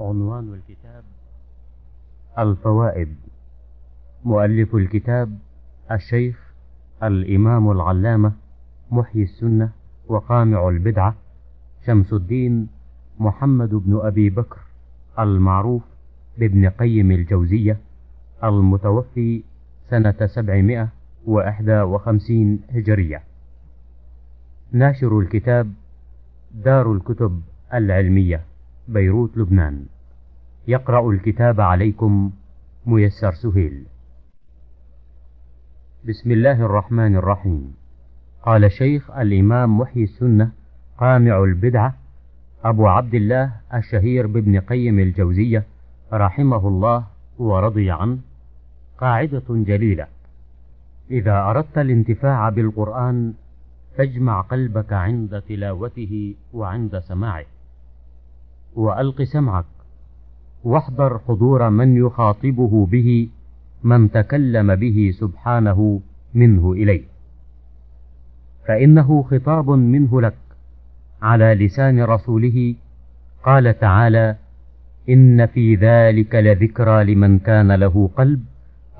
عنوان الكتاب الفوائد. مؤلف الكتاب الشيخ الإمام العلامة محيي السنة وقامع البدعة شمس الدين محمد بن أبي بكر المعروف بابن قيم الجوزية المتوفي سنة سبعمائة وإحدى وخمسين هجرية. ناشر الكتاب دار الكتب العلمية. بيروت لبنان. يقرأ الكتاب عليكم ميسر سهيل. بسم الله الرحمن الرحيم. قال شيخ الإمام محيي السنة قامع البدعة أبو عبد الله الشهير بابن قيم الجوزية رحمه الله ورضي عنه قاعدة جليلة. إذا أردت الانتفاع بالقرآن فاجمع قلبك عند تلاوته وعند سماعه. وألق سمعك. واحضر حضور من يخاطبه به من تكلم به سبحانه منه إليه فإنه خطاب منه لك على لسان رسوله. قال تعالى إن في ذلك لذكرى لمن كان له قلب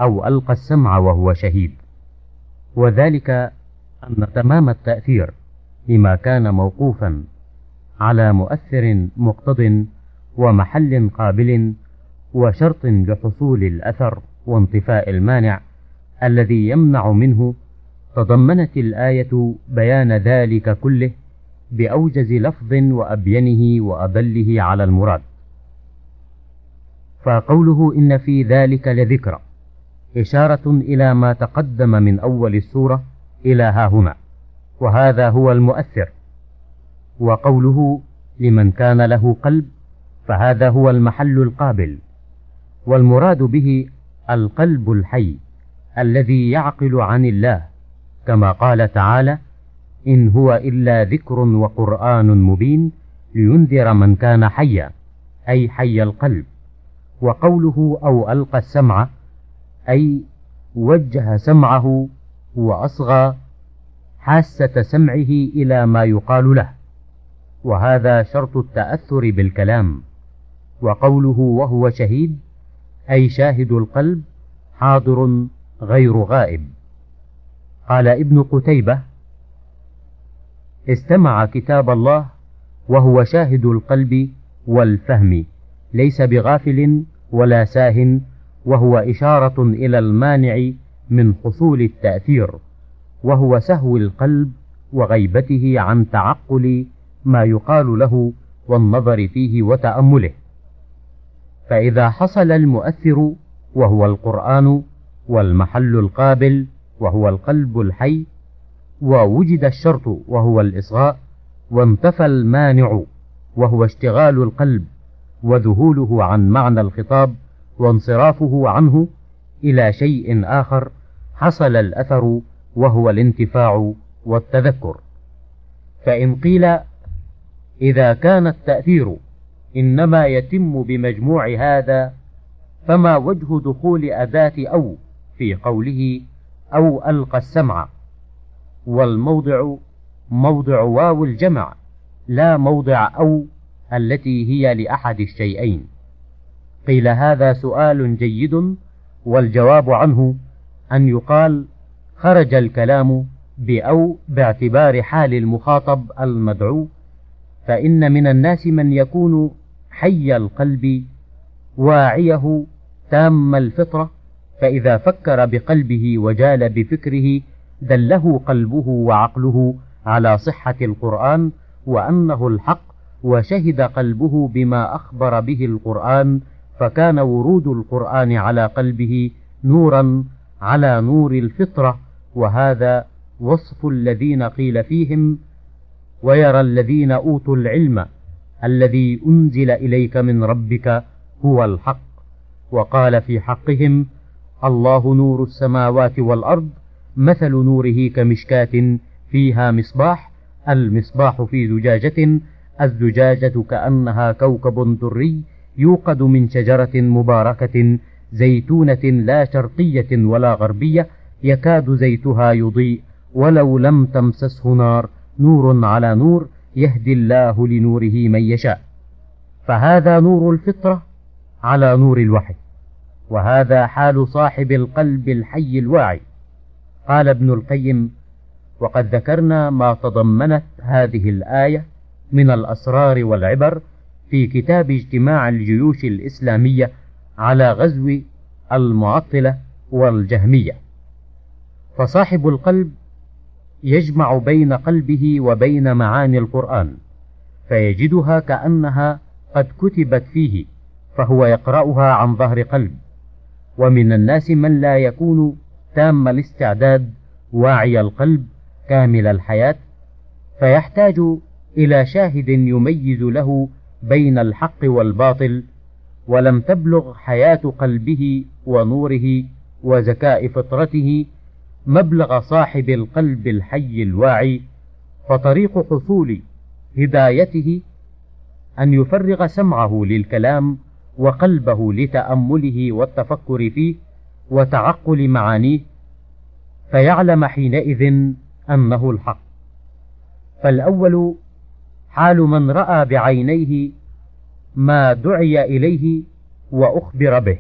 أو ألقى السمع وهو شهيد. وذلك أن تمام التأثير لما كان موقوفا على مؤثر مقتض ومحل قابل وشرط لحصول الأثر وانطفاء المانع الذي يمنع منه تضمنت الآية بيان ذلك كله بأوجز لفظ وأبينه وأدله على المراد. فقوله إن في ذلك لذكرى إشارة إلى ما تقدم من أول السورة إلى ها هنا وهذا هو المؤثر. وقوله لمن كان له قلب فهذا هو المحل القابل والمراد به القلب الحي الذي يعقل عن الله كما قال تعالى إن هو إلا ذكر وقرآن مبين لينذر من كان حيا أي حي القلب. وقوله أو ألقى السمع أي وجه سمعه وأصغى حاسة سمعه إلى ما يقال له. وهذا شرط التأثر بالكلام. وقوله وهو شهيد أي شاهد القلب حاضر غير غائب. قال ابن قتيبة استمع كتاب الله وهو شاهد القلب والفهم. ليس بغافل ولا ساه وهو إشارة إلى المانع من حصول التأثير. وهو سهو القلب وغيبته عن تعقل ما يقال له والنظر فيه وتأمله. فإذا حصل المؤثر وهو القرآن والمحل القابل وهو القلب الحي ووجد الشرط وهو الإصغاء وانتفى المانع وهو اشتغال القلب وذهوله عن معنى الخطاب وانصرافه عنه إلى شيء آخر حصل الأثر وهو الانتفاع والتذكر. فإن قيل إذا كان التأثير إنما يتم بمجموع هذا فما وجه دخول أداة أو في قوله أو ألقى السمع. والموضع موضع واو الجمع لا موضع أو التي هي لأحد الشيئين. قيل هذا سؤال جيد والجواب عنه أن يقال خرج الكلام بأو باعتبار حال المخاطب المدعو فإن من الناس من يكون حي القلب واعيه تام الفطرة فإذا فكر بقلبه وجال بفكره دله قلبه وعقله على صحة القرآن وأنه الحق وشهد قلبه بما أخبر به القرآن فكان ورود القرآن على قلبه نورا على نور الفطرة وهذا وصف الذين قيل فيهم ويرى الذين أوتوا العلم الذي أنزل إليك من ربك هو الحق. وقال في حقهم الله نور السماوات والأرض مثل نوره كمشكاة فيها مصباح المصباح في زجاجة الزجاجة كأنها كوكب دري يوقد من شجرة مباركة زيتونة لا شرقية ولا غربية يكاد زيتها يضيء ولو لم تمسسه نار. نور على نور يهدي الله لنوره من يشاء. فهذا نور الفطرة على نور الوحي وهذا حال صاحب القلب الحي الواعي. قال ابن القيم وقد ذكرنا ما تضمنت هذه الآية من الأسرار والعبر في كتاب اجتماع الجيوش الإسلامية على غزو المعطلة والجهمية. فصاحب القلب يجمع بين قلبه وبين معاني القرآن فيجدها كأنها قد كتبت فيه فهو يقرأها عن ظهر قلب. ومن الناس من لا يكون تام الاستعداد واعي القلب كامل الحياة فيحتاج إلى شاهد يميز له بين الحق والباطل ولم تبلغ حياة قلبه ونوره وزكاء فطرته مبلغ صاحب القلب الحي الواعي فطريق حصول هدايته أن يفرغ سمعه للكلام وقلبه لتأمله والتفكر فيه وتعقل معانيه فيعلم حينئذ أنه الحق. فالأول حال من رأى بعينيه ما دعي إليه وأخبر به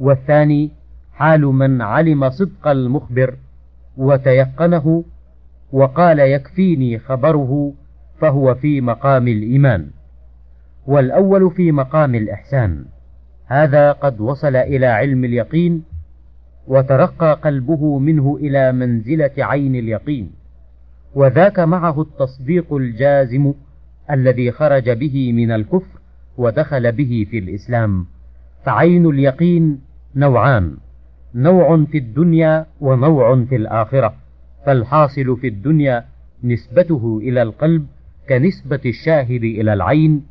والثاني حال من علم صدق المخبر وتيقنه وقال يكفيني خبره فهو في مقام الإيمان والأول في مقام الإحسان. هذا قد وصل إلى علم اليقين وترقى قلبه منه إلى منزلة عين اليقين وذاك معه التصديق الجازم الذي خرج به من الكفر ودخل به في الإسلام. فعين اليقين نوعان نوع في الدنيا ونوع في الآخرة فالحاصل في الدنيا نسبته إلى القلب كنسبة الشاهد إلى العين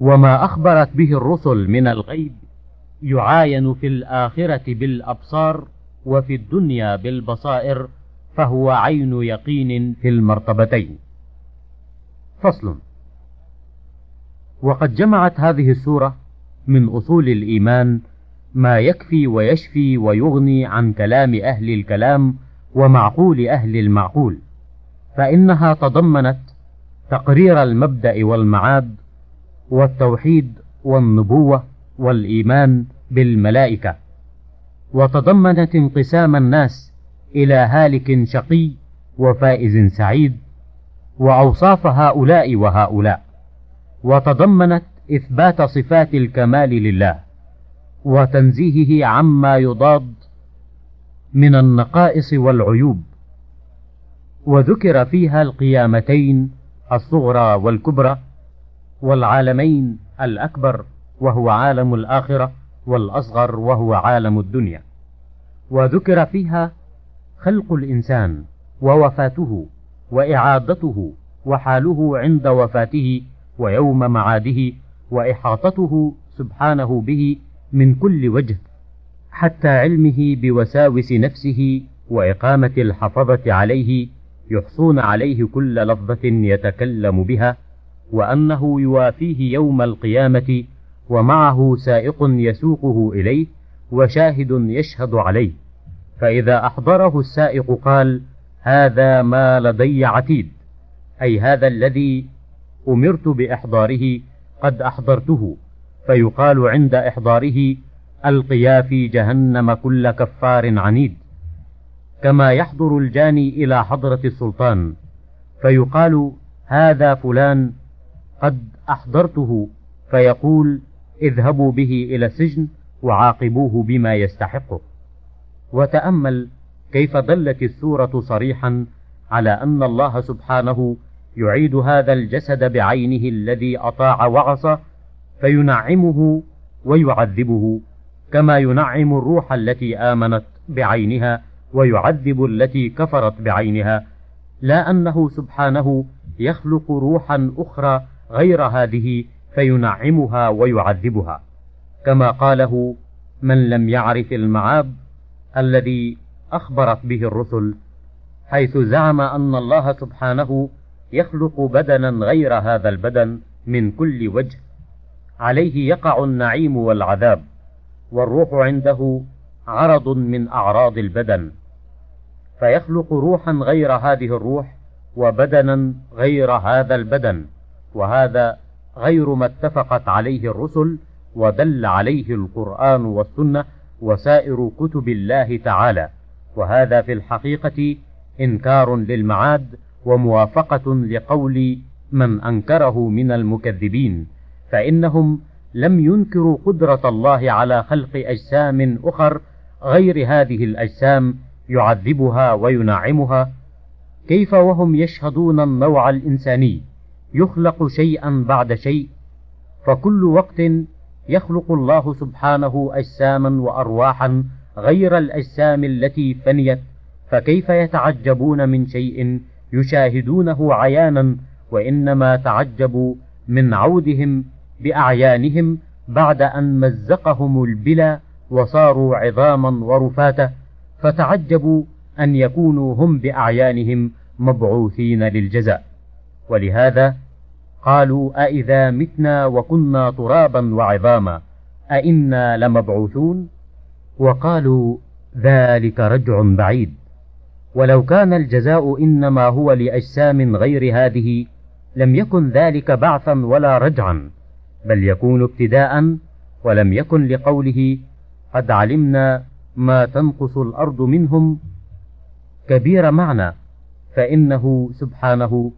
وما أخبرت به الرسل من الغيب يعاين في الآخرة بالأبصار وفي الدنيا بالبصائر فهو عين يقين في المرتبتين. فصل. وقد جمعت هذه السورة من أصول الإيمان ما يكفي ويشفي ويغني عن كلام أهل الكلام ومعقول أهل المعقول. فإنها تضمنت تقرير المبدأ والمعاد والتوحيد والنبوة والإيمان بالملائكة. وتضمنت انقسام الناس إلى هالك شقي وفائز سعيد وأوصاف هؤلاء وهؤلاء. وتضمنت إثبات صفات الكمال لله. وتنزيهه عما يضاد من النقائص والعيوب. وذكر فيها القيامتين الصغرى والكبرى والعالمين الأكبر وهو عالم الآخرة والأصغر وهو عالم الدنيا. وذكر فيها خلق الإنسان ووفاته وإعادته وحاله عند وفاته ويوم معاده وإحاطته سبحانه به من كل وجه حتى علمه بوساوس نفسه وإقامة الحفظة عليه يحصون عليه كل لفظة يتكلم بها وأنه يوافيه يوم القيامة ومعه سائق يسوقه إليه وشاهد يشهد عليه. فإذا أحضره السائق قال هذا ما لدي عتيد أي هذا الذي أمرت بإحضاره قد أحضرته. فيقال عند إحضاره ألقيا في جهنم كل كفار عنيد. كما يحضر الجاني إلى حضرة السلطان فيقال هذا فلان قد أحضرته فيقول اذهبوا به إلى السجن وعاقبوه بما يستحقه. وتأمل كيف دلت السورة صريحا على أن الله سبحانه يعيد هذا الجسد بعينه الذي أطاع وعصى فينعمه ويعذبه كما ينعم الروح التي آمنت بعينها ويعذب التي كفرت بعينها لا أنه سبحانه يخلق روحا أخرى غير هذه فينعمها ويعذبها. كما قاله من لم يعرف المعاب الذي أخبرت به الرسل حيث زعم أن الله سبحانه يخلق بدنا غير هذا البدن من كل وجه عليه يقع النعيم والعذاب والروح عنده عرض من أعراض البدن. فيخلق روحا غير هذه الروح وبدنا غير هذا البدن. وهذا غير ما اتفقت عليه الرسل ودل عليه القرآن والسنة وسائر كتب الله تعالى. وهذا في الحقيقة إنكار للمعاد وموافقة لقول من أنكره من المكذبين. فإنهم لم ينكروا قدرة الله على خلق أجسام أخر غير هذه الأجسام يعذبها وينعمها كيف وهم يشهدون النوع الإنساني؟ يخلق شيئا بعد شيء. فكل وقت يخلق الله سبحانه أجساما وأرواحا غير الأجسام التي فنيت. فكيف يتعجبون من شيء يشاهدونه عيانا وإنما تعجبوا من عودهم بأعيانهم بعد أن مزقهم البلا وصاروا عظاما ورفاتا فتعجبوا أن يكونوا هم بأعيانهم مبعوثين للجزاء. ولهذا قالوا أإذا متنا وكنا ترابا وعظاما أئنا لمبعوثون؟ وقالوا ذلك رجع بعيد. ولو كان الجزاء إنما هو لأجسام غير هذه لم يكن ذلك بعثا ولا رجعا. بل يكون ابتداء ولم يكن لقوله قد علمنا ما تنقص الأرض منهم. كبير معنى فإنه سبحانه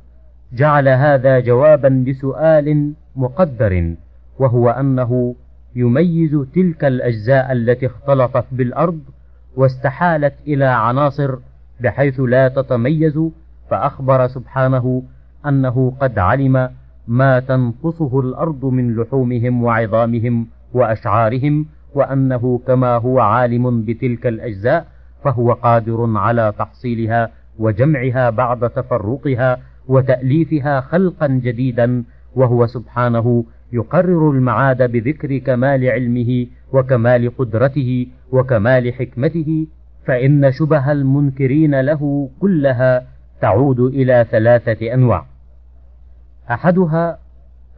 جعل هذا جوابا لسؤال مقدر وهو أنه يميز تلك الأجزاء التي اختلطت بالأرض واستحالت إلى عناصر بحيث لا تتميز فأخبر سبحانه أنه قد علم ما تنقصه الأرض من لحومهم وعظامهم وأشعارهم وأنه كما هو عالم بتلك الأجزاء فهو قادر على تحصيلها وجمعها بعد تفرقها وتأليفها خلقا جديدا وهو سبحانه يقرر المعاد بذكر كمال علمه وكمال قدرته وكمال حكمته فإن شبه المنكرين له كلها تعود إلى ثلاثة أنواع. أحدها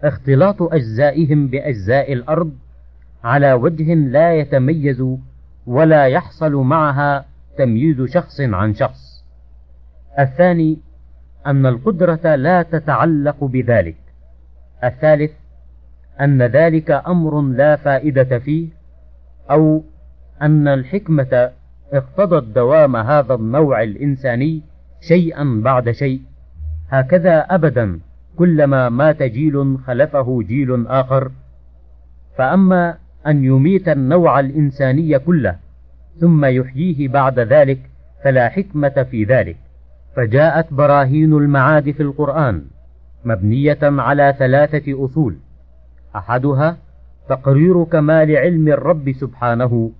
اختلاط أجزائهم بأجزاء الأرض على وجه لا يتميز ولا يحصل معها تمييز شخص عن شخص. الثاني أن القدرة لا تتعلق بذلك. الثالث أن ذلك أمر لا فائدة فيه أو أن الحكمة اقتضت دوام هذا النوع الإنساني شيئا بعد شيء. هكذا أبدا. كلما مات جيل خلفه جيل آخر. فأما أن يميت النوع الإنساني كله ثم يحييه بعد ذلك فلا حكمة في ذلك. فجاءت براهين المعاد في القرآن مبنية على ثلاثة أصول. أحدها تقرير كمال علم الرب سبحانه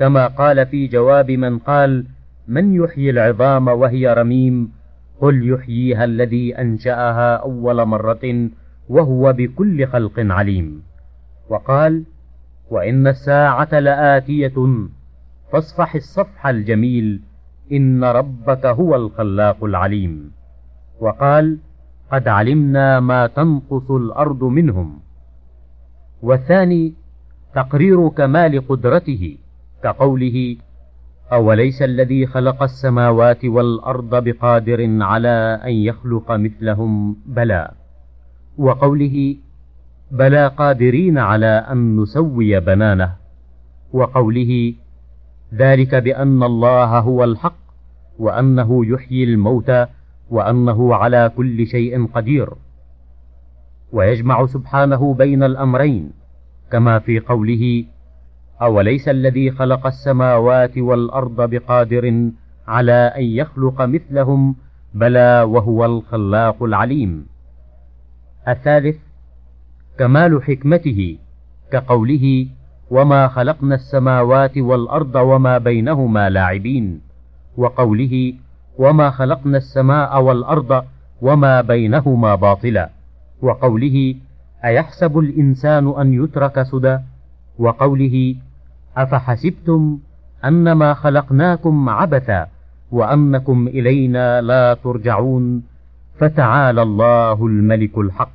كما قال في جواب من قال من يحيي العظام وهي رميم؟ قل يحييها الذي أنشأها أول مرة وهو بكل خلق عليم. وقال وإن الساعة لآتية فاصفح الصفح الجميل إن ربك هو الخلاق العليم. وقال قد علمنا ما تنقص الأرض منهم. والثاني تقرير كمال قدرته كقوله أوليس الذي خلق السماوات والأرض بقادر على أن يخلق مثلهم؟ بلى. وقوله بلى قادرين على أن نسوي بنانه. وقوله ذلك بأن الله هو الحق وأنه يحيي الموتى وأنه على كل شيء قدير. ويجمع سبحانه بين الأمرين كما في قوله أوليس الذي خلق السماوات والأرض بقادر على أن يخلق مثلهم؟ بلى وهو الخلاق العليم. الثالث كمال حكمته كقوله وما خلقنا السماوات والأرض وما بينهما لاعبين. وقوله وما خلقنا السماء والأرض وما بينهما باطلا. وقوله أيحسب الإنسان أن يترك سدى؟ وقوله أفحسبتم أنما خلقناكم عبثا وأنكم إلينا لا ترجعون فتعالى الله الملك الحق.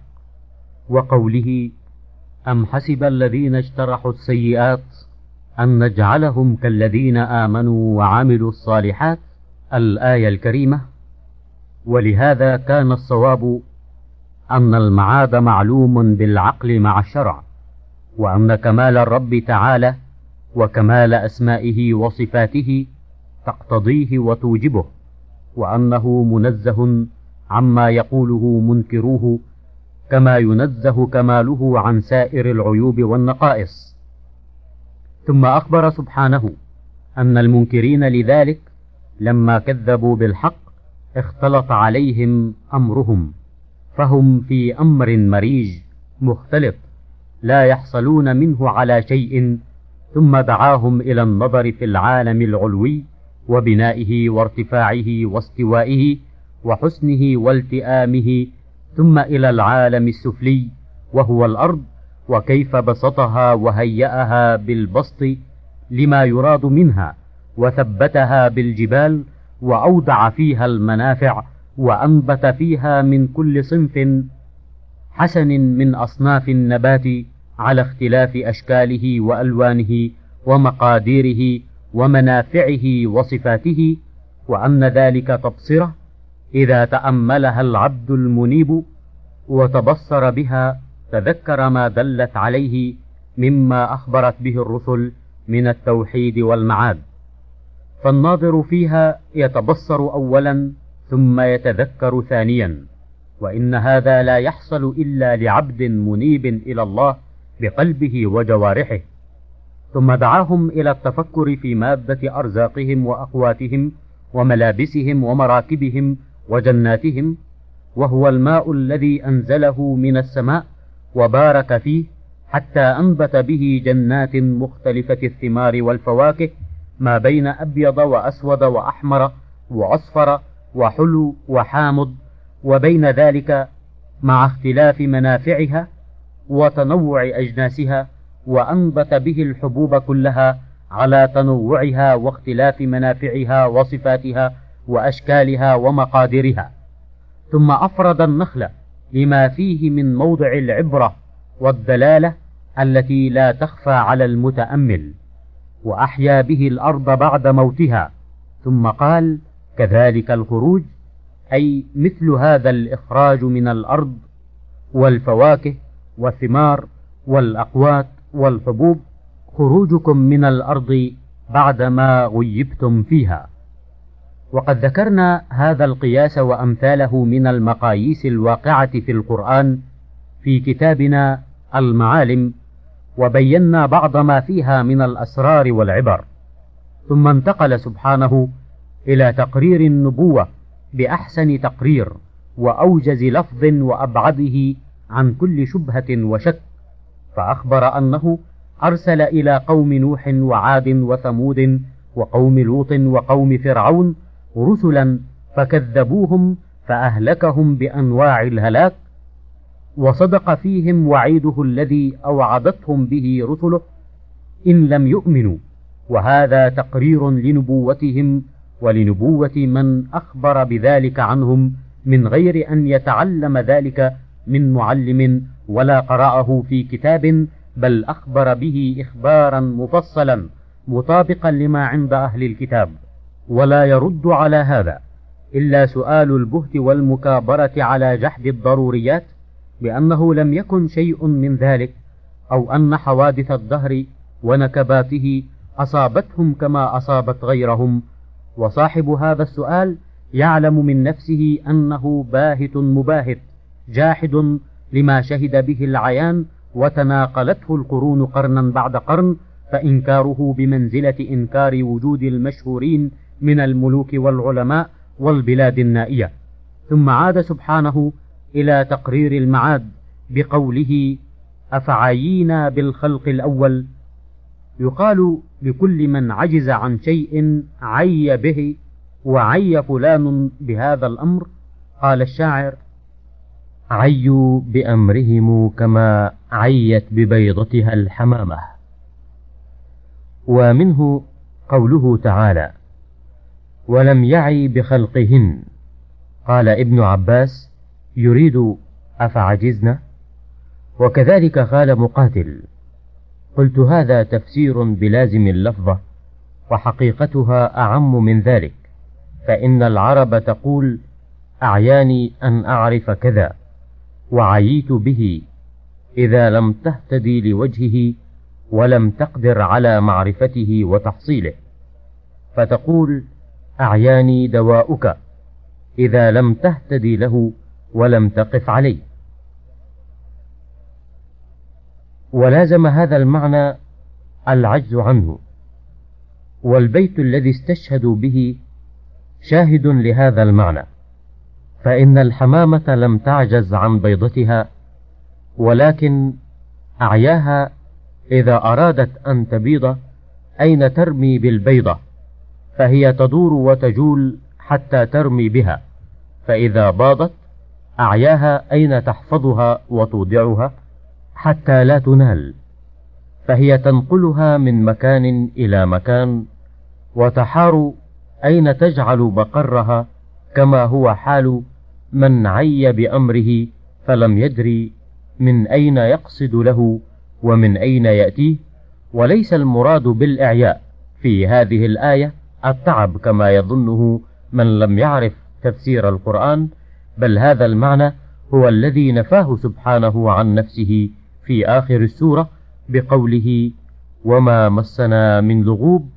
وقوله أم حسب الذين اجترحوا السيئات أن نجعلهم كالذين آمنوا وعملوا الصالحات؟ الآية الكريمة. ولهذا كان الصواب أن المعاد معلوم بالعقل مع الشرع. وأن كمال الرب تعالى وكمال أسمائه وصفاته تقتضيه وتوجبه وأنه منزه عما يقوله منكروه كما ينزه كماله عن سائر العيوب والنقائص. ثم أخبر سبحانه أن المنكرين لذلك لما كذبوا بالحق اختلط عليهم أمرهم فهم في أمر مريج مختلط. لا يحصلون منه على شيء ثم دعاهم إلى النظر في العالم العلوي وبنائه وارتفاعه واستوائه وحسنه والتئامه ثم إلى العالم السفلي وهو الأرض وكيف بسطها وهيأها بالبسط لما يراد منها وثبتها بالجبال وأودع فيها المنافع وأنبت فيها من كل صنف حسن من أصناف النبات على اختلاف أشكاله وألوانه ومقاديره ومنافعه وصفاته وأن ذلك تبصرة إذا تأملها العبد المنيب وتبصر بها تذكر ما دلت عليه مما أخبرت به الرسل من التوحيد والمعاد. فالناظر فيها يتبصر أولا ثم يتذكر ثانيا. وإن هذا لا يحصل إلا لعبد منيب إلى الله بقلبه وجوارحه. ثم دعاهم إلى التفكر في مادة أرزاقهم وأقواتهم وملابسهم ومراكبهم وجناتهم وهو الماء الذي أنزله من السماء وبارك فيه حتى أنبت به جنات مختلفة الثمار والفواكه ما بين أبيض وأسود وأحمر وأصفر وحلو وحامض وبين ذلك مع اختلاف منافعها وتنوع أجناسها وأنبت به الحبوب كلها على تنوعها واختلاف منافعها وصفاتها وأشكالها ومقادرها ثم أفرد النخل لما فيه من موضع العبرة والدلالة التي لا تخفى على المتأمل وأحيا به الأرض بعد موتها. ثم قال كذلك الخروج أي مثل هذا الإخراج من الأرض والفواكه والثمار والأقوات والحبوب خروجكم من الأرض بعدما غيبتم فيها. وقد ذكرنا هذا القياس وأمثاله من المقاييس الواقعة في القرآن في كتابنا المعالم وبينا بعض ما فيها من الأسرار والعبر. ثم انتقل سبحانه إلى تقرير النبوة بأحسن تقرير وأوجز لفظ وأبعده عن كل شبهة وشك فأخبر أنه أرسل إلى قوم نوح وعاد وثمود وقوم لوط وقوم فرعون رسلا فكذبوهم فأهلكهم بأنواع الهلاك وصدق فيهم وعيده الذي أوعدتهم به رسله إن لم يؤمنوا وهذا تقرير لنبوتهم ولنبوة من أخبر بذلك عنهم من غير أن يتعلم ذلك من معلم ولا قرأه في كتاب بل أخبر به إخبارا مفصلا مطابقا لما عند أهل الكتاب. ولا يرد على هذا إلا سؤال البهت والمكابرة على جحد الضروريات بأنه لم يكن شيء من ذلك أو أن حوادث الدهر ونكباته أصابتهم كما أصابت غيرهم وصاحب هذا السؤال يعلم من نفسه أنه باهت مباهت جاحد لما شهد به العيان وتناقلته القرون قرنا بعد قرن فإنكاره بمنزلة إنكار وجود المشهورين من الملوك والعلماء والبلاد النائية. ثم عاد سبحانه إلى تقرير المعاد بقوله أفعيينا بالخلق الأول يقال لكل من عجز عن شيء عي به وعي فلان بهذا الأمر. قال الشاعر عيوا بأمرهم كما عيت ببيضتها الحمامة. ومنه قوله تعالى ولم يعي بخلقهن. قال ابن عباس يريد أفعجزنا؟ وكذلك قال مقاتل قلت هذا تفسير بلازم اللفظة وحقيقتها أعم من ذلك فإن العرب تقول أعياني أن أعرف كذا وعييت به إذا لم تهتدي لوجهه ولم تقدر على معرفته وتحصيله. فتقول أعياني دواؤك إذا لم تهتدي له ولم تقف عليه ولازم هذا المعنى العجز عنه. والبيت الذي استشهدوا به شاهد لهذا المعنى. فإن الحمامة لم تعجز عن بيضتها ولكن أعياها إذا أرادت أن تبيض أين ترمي بالبيضة؟ فهي تدور وتجول حتى ترمي بها. فإذا باضت أعياها أين تحفظها وتودعها؟ حتى لا تنال فهي تنقلها من مكان إلى مكان وتحار أين تجعل بقرها كما هو حال من عي بأمره فلم يدري من أين يقصد له ومن أين يأتيه وليس المراد بالإعياء في هذه الآية التعب كما يظنه من لم يعرف تفسير القرآن بل هذا المعنى هو الذي نفاه سبحانه عن نفسه في آخر السورة بقوله وما مسنا من لغوب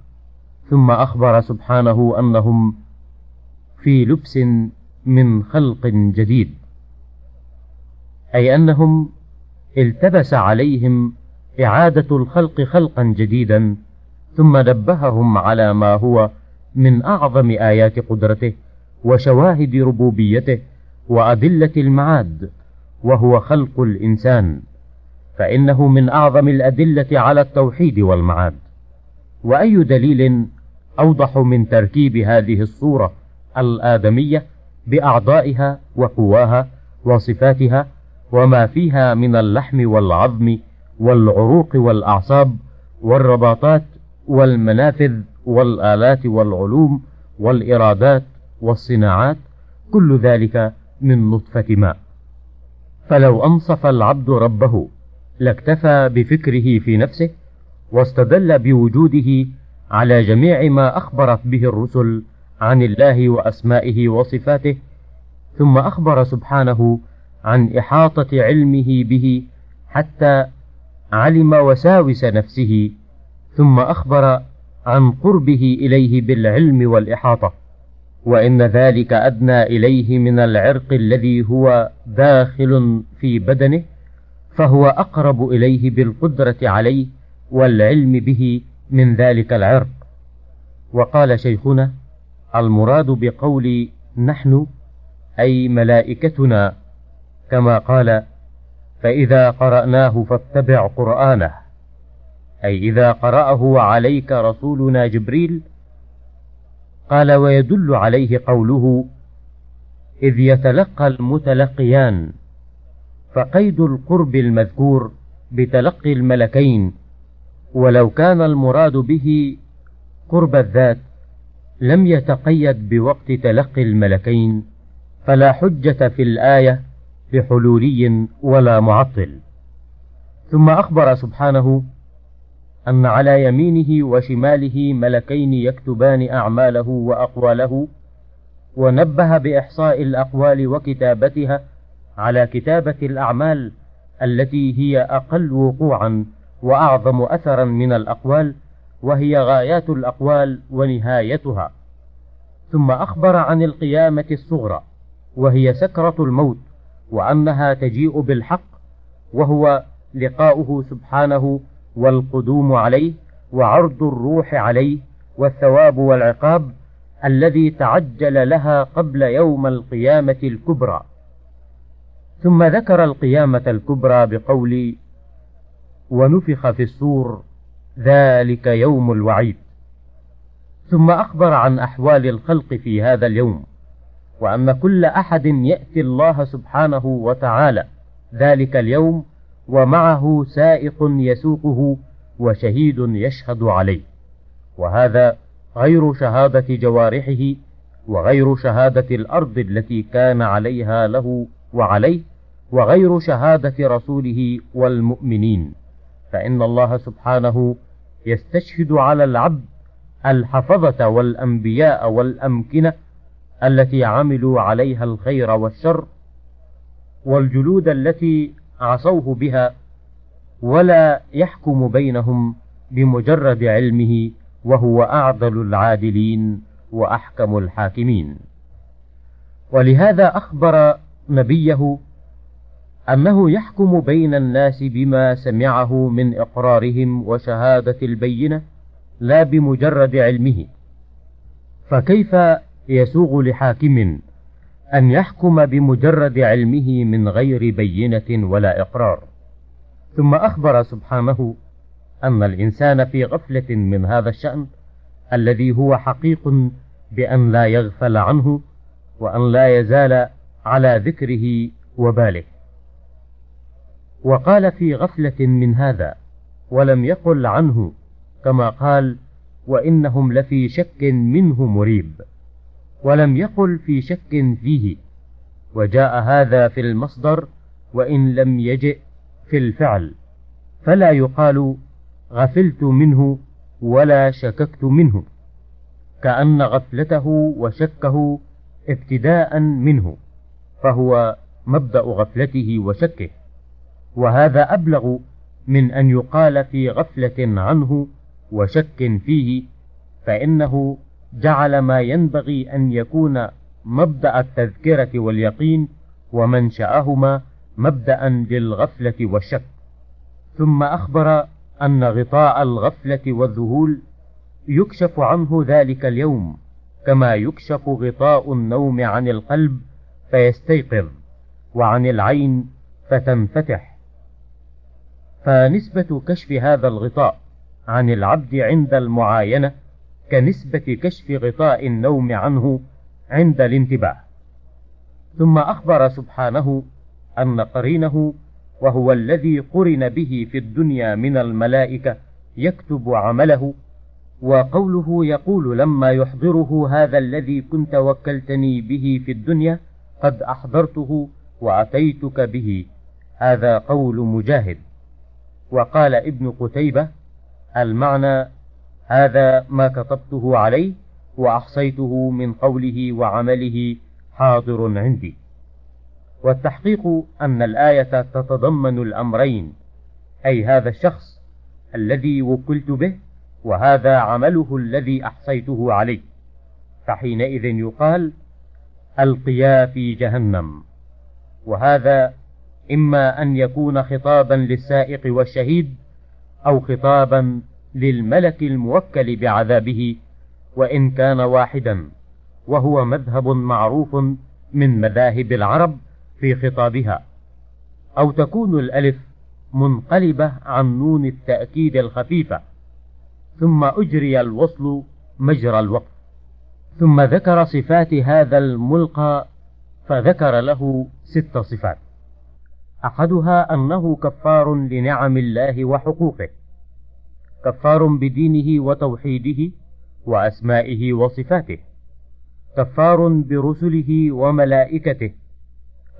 ثم أخبر سبحانه أنهم في لبس من خلق جديد أي أنهم التبس عليهم إعادة الخلق خلقا جديدا ثم نبههم على ما هو من أعظم آيات قدرته وشواهد ربوبيته وأدلة المعاد وهو خلق الإنسان. فإنه من أعظم الأدلة على التوحيد والمعاد. وأي دليل أوضح من تركيب هذه الصورة الآدمية بأعضائها وقواها وصفاتها وما فيها من اللحم والعظم والعروق والأعصاب والرباطات والمنافذ والآلات والعلوم والإرادات والصناعات كل ذلك من نطفة ماء. فلو أنصف العبد ربه لاكتفى بفكره في نفسه واستدل بوجوده على جميع ما أخبرت به الرسل عن الله وأسمائه وصفاته ثم أخبر سبحانه عن إحاطة علمه به حتى علم وساوس نفسه ثم أخبر عن قربه إليه بالعلم والإحاطة وإن ذلك أدنى إليه من العرق الذي هو داخل في بدنه. فهو أقرب إليه بالقدرة عليه والعلم به من ذلك العرق. وقال شيخنا المراد بقول نحن أي ملائكتنا كما قال فإذا قرأناه فاتبع قرآنه. أي إذا قرأه عليك رسولنا جبريل قال ويدل عليه قوله إذ يتلقى المتلقيان. فقيد القرب المذكور بتلقي الملكين ولو كان المراد به قرب الذات لم يتقيد بوقت تلقي الملكين فلا حجة في الآية بحلولي ولا معطل. ثم أخبر سبحانه أن على يمينه وشماله ملكين يكتبان أعماله وأقواله ونبه بإحصاء الأقوال وكتابتها على كتابة الأعمال التي هي أقل وقوعا وأعظم أثرا من الأقوال وهي غايات الأقوال ونهايتها. ثم أخبر عن القيامة الصغرى وهي سكرة الموت وأنها تجيء بالحق وهو لقاؤه سبحانه والقدوم عليه وعرض الروح عليه والثواب والعقاب الذي تعجل لها قبل يوم القيامة الكبرى. ثم ذكر القيامة الكبرى بقول ونفخ في الصور ذلك يوم الوعيد. ثم أخبر عن أحوال الخلق في هذا اليوم. وأن كل أحد يأتي الله سبحانه وتعالى ذلك اليوم ومعه سائق يسوقه وشهيد يشهد عليه. وهذا غير شهادة جوارحه وغير شهادة الأرض التي كان عليها له وعليه وغير شهادة رسوله والمؤمنين فإن الله سبحانه يستشهد على العبد الحفظة والأنبياء والأمكنة التي عملوا عليها الخير والشر والجلود التي عصوه بها ولا يحكم بينهم بمجرد علمه وهو أعدل العادلين وأحكم الحاكمين. ولهذا أخبر نبيه أنه يحكم بين الناس بما سمعه من إقرارهم وشهادة البينة لا بمجرد علمه. فكيف يسوغ لحاكم أن يحكم بمجرد علمه من غير بينة ولا إقرار؟ ثم أخبر سبحانه أن الإنسان في غفلة من هذا الشأن الذي هو حقيق بأن لا يغفل عنه وأن لا يزال على ذكره وباله. وقال في غفلة من هذا ولم يقل عنه كما قال وإنهم لفي شك منه مريب. ولم يقل في شك فيه. وجاء هذا في المصدر وإن لم يجئ في الفعل. فلا يقال غفلت منه ولا شككت منه. كأن غفلته وشكه ابتداء منه فهو مبدأ غفلته وشكه. وهذا أبلغ من أن يقال في غفلة عنه وشك فيه فإنه جعل ما ينبغي أن يكون مبدأ التذكرة واليقين ومنشأهما مبدأ للغفلة والشك. ثم أخبر أن غطاء الغفلة والذهول يكشف عنه ذلك اليوم كما يكشف غطاء النوم عن القلب فيستيقظ وعن العين فتنفتح. فنسبة كشف هذا الغطاء عن العبد عند المعاينة كنسبة كشف غطاء النوم عنه عند الانتباه. ثم أخبر سبحانه أن قرينه وهو الذي قرن به في الدنيا من الملائكة يكتب عمله وقوله يقول لما يحضره هذا الذي كنت وكلتني به في الدنيا قد أحضرته وأتيتك به. هذا قول مجاهد. وقال ابن قتيبة المعنى هذا ما كتبته عليه وأحصيته من قوله وعمله حاضر عندي. والتحقيق أن الآية تتضمن الأمرين أي هذا الشخص الذي وكلت به وهذا عمله الذي أحصيته عليه. فحينئذ يقال ألقيا في جهنم. وهذا إما أن يكون خطابا للسائق والشهيد أو خطابا للملك الموكل بعذابه وإن كان واحدا وهو مذهب معروف من مذاهب العرب في خطابها. أو تكون الألف منقلبة عن نون التأكيد الخفيفة ثم أجري الوصل مجرى الوقف ثم ذكر صفات هذا الملقى فذكر له ست صفات. أحدها أنه كفار لنعم الله وحقوقه كفار بدينه وتوحيده وأسمائه وصفاته كفار برسله وملائكته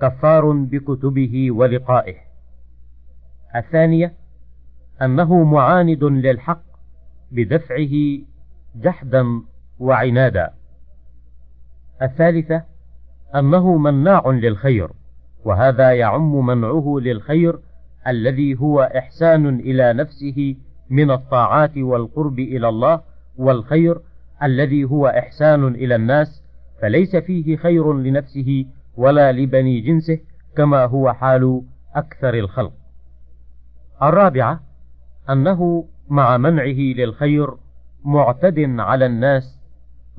كفار بكتبه ولقائه. الثانية أنه معاند للحق بدفعه جحدا وعنادا. الثالثة أنه مناع للخير وهذا يعم منعه للخير الذي هو إحسان إلى نفسه من الطاعات والقرب إلى الله والخير الذي هو إحسان إلى الناس فليس فيه خير لنفسه ولا لبني جنسه كما هو حال أكثر الخلق. الرابعة أنه مع منعه للخير معتد على الناس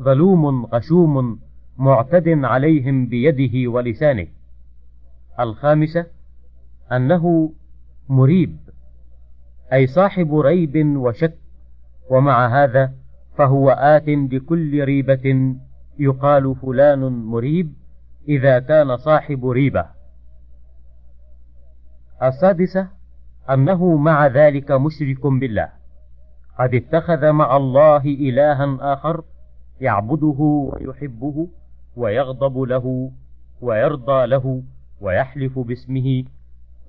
ظلوم غشوم معتد عليهم بيده ولسانه. الخامسة أنه مريب أي صاحب ريب وشك ومع هذا فهو آت بكل ريبة يقال فلان مريب إذا كان صاحب ريبة. السادسة أنه مع ذلك مشرك بالله قد اتخذ مع الله إلها آخر يعبده ويحبه ويغضب له ويرضى له ويحلف باسمه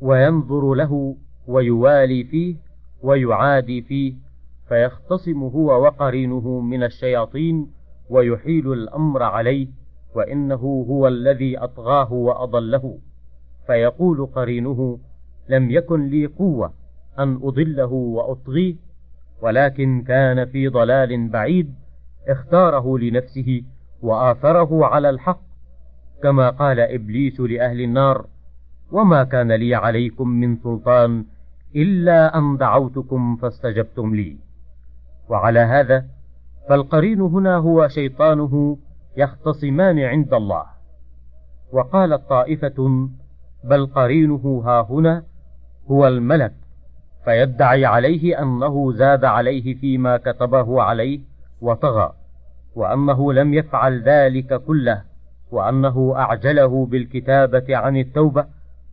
وينظر له ويوالي فيه ويعادي فيه فيختصم هو وقرينه من الشياطين ويحيل الأمر عليه وإنه هو الذي أطغاه وأضله. فيقول قرينه لم يكن لي قوة أن أضله وأطغيه ولكن كان في ضلال بعيد اختاره لنفسه وآثره على الحق كما قال إبليس لأهل النار وما كان لي عليكم من سلطان إلا أن دعوتكم فاستجبتم لي. وعلى هذا فالقرين هنا هو شيطانه يختصمان عند الله. وقالت طائفة بل قرينه ها هنا هو الملك فيدعي عليه أنه زاد عليه فيما كتبه عليه وطغى وأنه لم يفعل ذلك كله. وأنه أعجله بالكتابة عن التوبة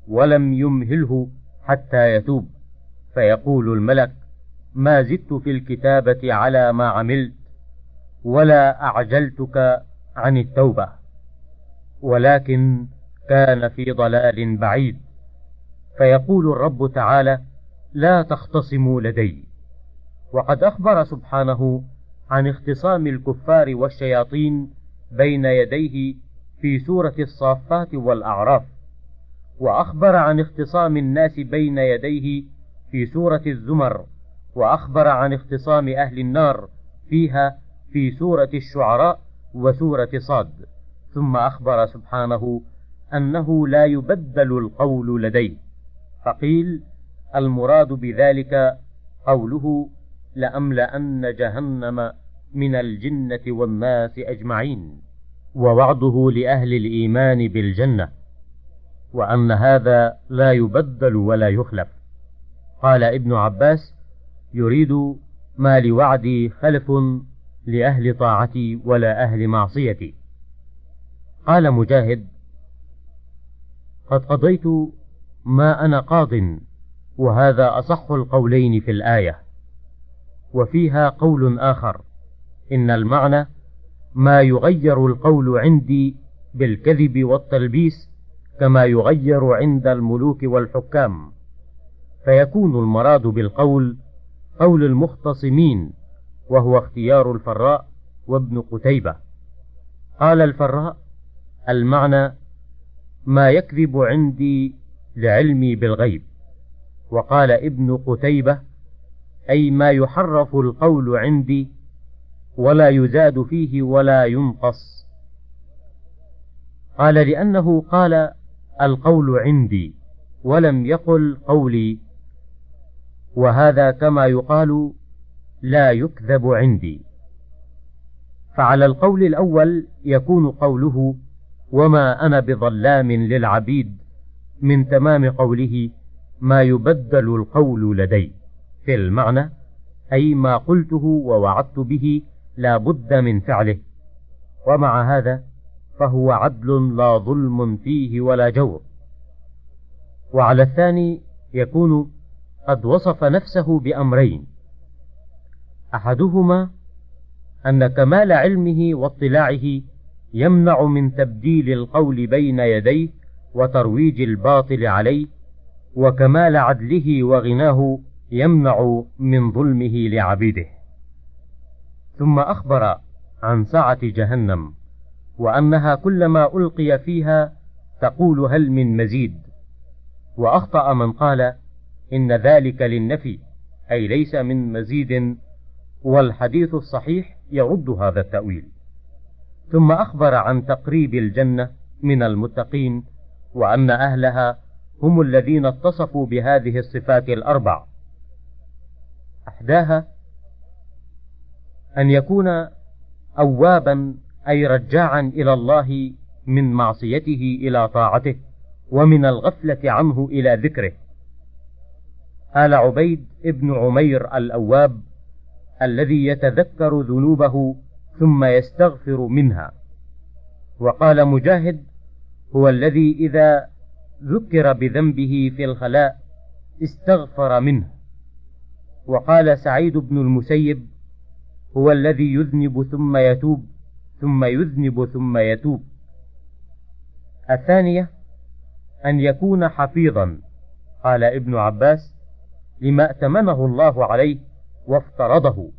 ولم يمهله حتى يتوب. فيقول الملك ما زدت في الكتابة على ما عملت ولا أعجلتك عن التوبة ولكن كان في ضلال بعيد. فيقول الرب تعالى لا تختصموا لدي. وقد أخبر سبحانه عن اختصام الكفار والشياطين بين يديه في سورة الصافات والأعراف وأخبر عن اختصام الناس بين يديه في سورة الزمر وأخبر عن اختصام أهل النار فيها في سورة الشعراء وسورة صاد. ثم أخبر سبحانه أنه لا يبدل القول لديه فقيل المراد بذلك قوله لأملأن جهنم من الجنة والناس أجمعين. ووعده لأهل الإيمان بالجنة وأن هذا لا يبدل ولا يخلف. قال ابن عباس يريد ما لوعدي خلف لأهل طاعتي ولا أهل معصيتي. قال مجاهد قد قضيت ما أنا قاض وهذا أصح القولين في الآية. وفيها قول آخر إن المعنى ما يغير القول عندي بالكذب والتلبيس كما يغير عند الملوك والحكام. فيكون المراد بالقول قول المختصمين وهو اختيار الفراء وابن قتيبة. قال الفراء المعنى ما يكذب عندي لعلمي بالغيب. وقال ابن قتيبة أي ما يحرف القول عندي ولا يزاد فيه ولا ينقص. قال لأنه قال القول عندي ولم يقل قولي. وهذا كما يقال لا يكذب عندي. فعلى القول الأول يكون قوله وما أنا بظلام للعبيد من تمام قوله ما يبدل القول لدي. في المعنى أي ما قلته ووعدت به لا بد من فعله. ومع هذا فهو عدل لا ظلم فيه ولا جور. وعلى الثاني يكون قد وصف نفسه بأمرين. أحدهما أن كمال علمه واطلاعه يمنع من تبديل القول بين يديه وترويج الباطل عليه وكمال عدله وغناه يمنع من ظلمه لعبيده. ثم أخبر عن سعة جهنم وأنها كلما ألقي فيها تقول هل من مزيد. وأخطأ من قال إن ذلك للنفي أي ليس من مزيد والحديث الصحيح يرد هذا التأويل. ثم أخبر عن تقريب الجنة من المتقين وأن أهلها هم الذين اتصفوا بهذه الصفات الأربع. أحداها أن يكون أوابا أي رجاعا إلى الله من معصيته إلى طاعته ومن الغفلة عنه إلى ذكره. قال عبيد ابن عمير الأواب الذي يتذكر ذنوبه ثم يستغفر منها. وقال مجاهد هو الذي إذا ذكر بذنبه في الخلاء استغفر منه. وقال سعيد بن المسيب هو الذي يذنب ثم يتوب ثم يذنب ثم يتوب. الثانية أن يكون حفيظا. قال ابن عباس لما ائتمنه الله عليه وافترضه.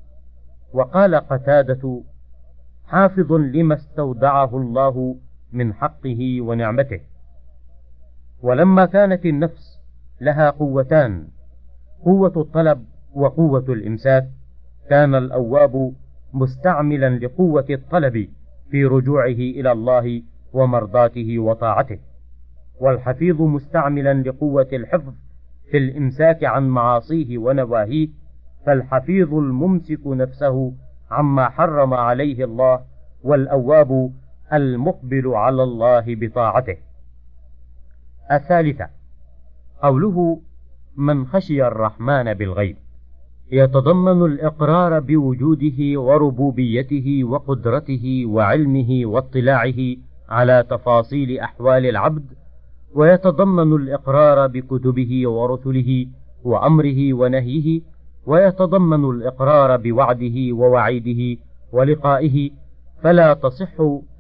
وقال قتادة حافظ لما استودعه الله من حقه ونعمته. ولما كانت النفس لها قوتان قوة الطلب وقوة الإمساك. كان الأواب مستعملا لقوة الطلب في رجوعه إلى الله ومرضاته وطاعته. والحفيظ مستعملا لقوة الحفظ في الإمساك عن معاصيه ونواهيه. فالحفيظ الممسك نفسه عما حرم عليه الله والأواب المقبل على الله بطاعته. الثالثة قوله من خشي الرحمن بالغيب يتضمن الإقرار بوجوده وربوبيته وقدرته وعلمه واطلاعه على تفاصيل أحوال العبد ويتضمن الإقرار بكتبه ورسله وأمره ونهيه ويتضمن الإقرار بوعده ووعيده ولقائه فلا تصح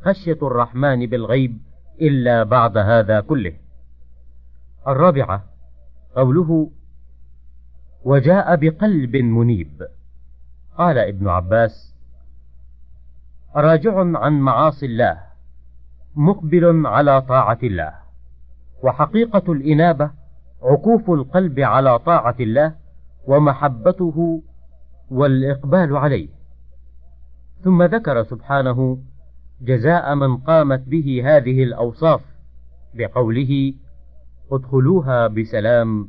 خشية الرحمن بالغيب إلا بعد هذا كله. الرابعة قوله وجاء بقلب منيب. قال ابن عباس راجع عن معاصي الله مقبل على طاعة الله. وحقيقة الإنابة عكوف القلب على طاعة الله ومحبته والإقبال عليه. ثم ذكر سبحانه جزاء من قامت به هذه الأوصاف بقوله ادخلوها بسلام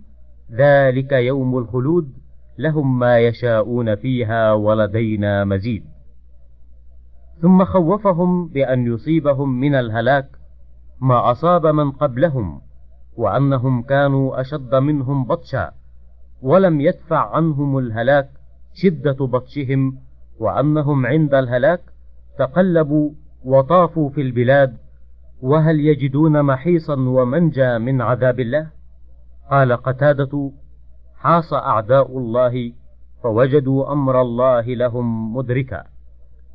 ذلك يوم الخلود لهم ما يشاءون فيها ولدينا مزيد. ثم خوفهم بأن يصيبهم من الهلاك ما أصاب من قبلهم وأنهم كانوا أشد منهم بطشا ولم يدفع عنهم الهلاك شدة بطشهم وأنهم عند الهلاك تقلبوا وطافوا في البلاد وهل يجدون محيصا ومنجا من عذاب الله؟ قال قتادة حاص أعداء الله فوجدوا أمر الله لهم مدركا.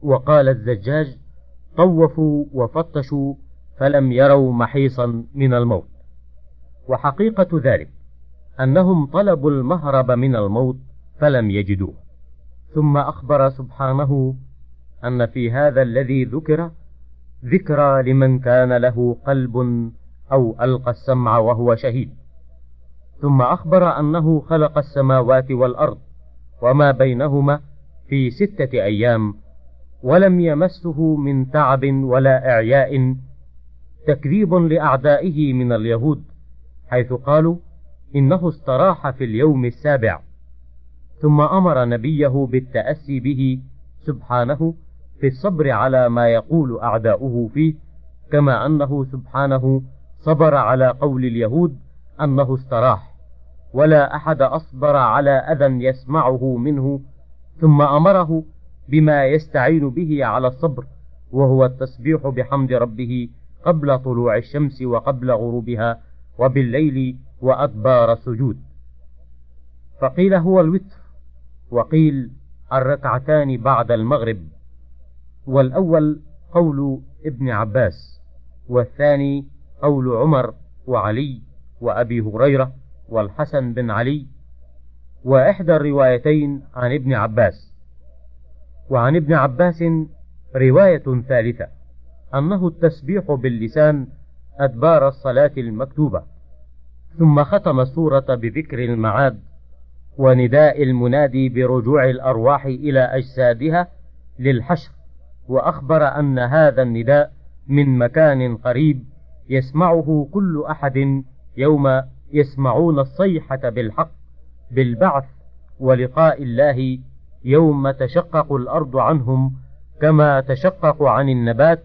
وقال الزجاج طوفوا وفتشوا فلم يروا محيصا من الموت. وحقيقة ذلك أنهم طلبوا المهرب من الموت فلم يجدوه. ثم أخبر سبحانه أن في هذا الذي ذكر ذكرى لمن كان له قلب أو ألقى السمع وهو شهيد. ثم أخبر أنه خلق السماوات والأرض وما بينهما في ستة أيام ولم يمسه من تعب ولا إعياء تكذيب لأعدائه من اليهود حيث قالوا إنه استراح في اليوم السابع. ثم أمر نبيه بالتأسي به سبحانه في الصبر على ما يقول أعداؤه فيه كما أنه سبحانه صبر على قول اليهود أنه استراح ولا أحد أصبر على أذى يسمعه منه ثم أمره بما يستعين به على الصبر وهو التسبيح بحمد ربه قبل طلوع الشمس وقبل غروبها وبالليل وأدبار السجود. فقيل هو الوتر وقيل الركعتان بعد المغرب. والأول قول ابن عباس والثاني قول عمر وعلي وأبي هريرة والحسن بن علي وإحدى الروايتين عن ابن عباس. وعن ابن عباس رواية ثالثة أنه التسبيح باللسان أدبار الصلاة المكتوبة. ثم ختم السورة بذكر المعاد ونداء المنادي برجوع الأرواح إلى أجسادها للحشر وأخبر أن هذا النداء من مكان قريب يسمعه كل أحد يوم يسمعون الصيحة بالحق بالبعث ولقاء الله يوم تشقق الأرض عنهم كما تشقق عن النبات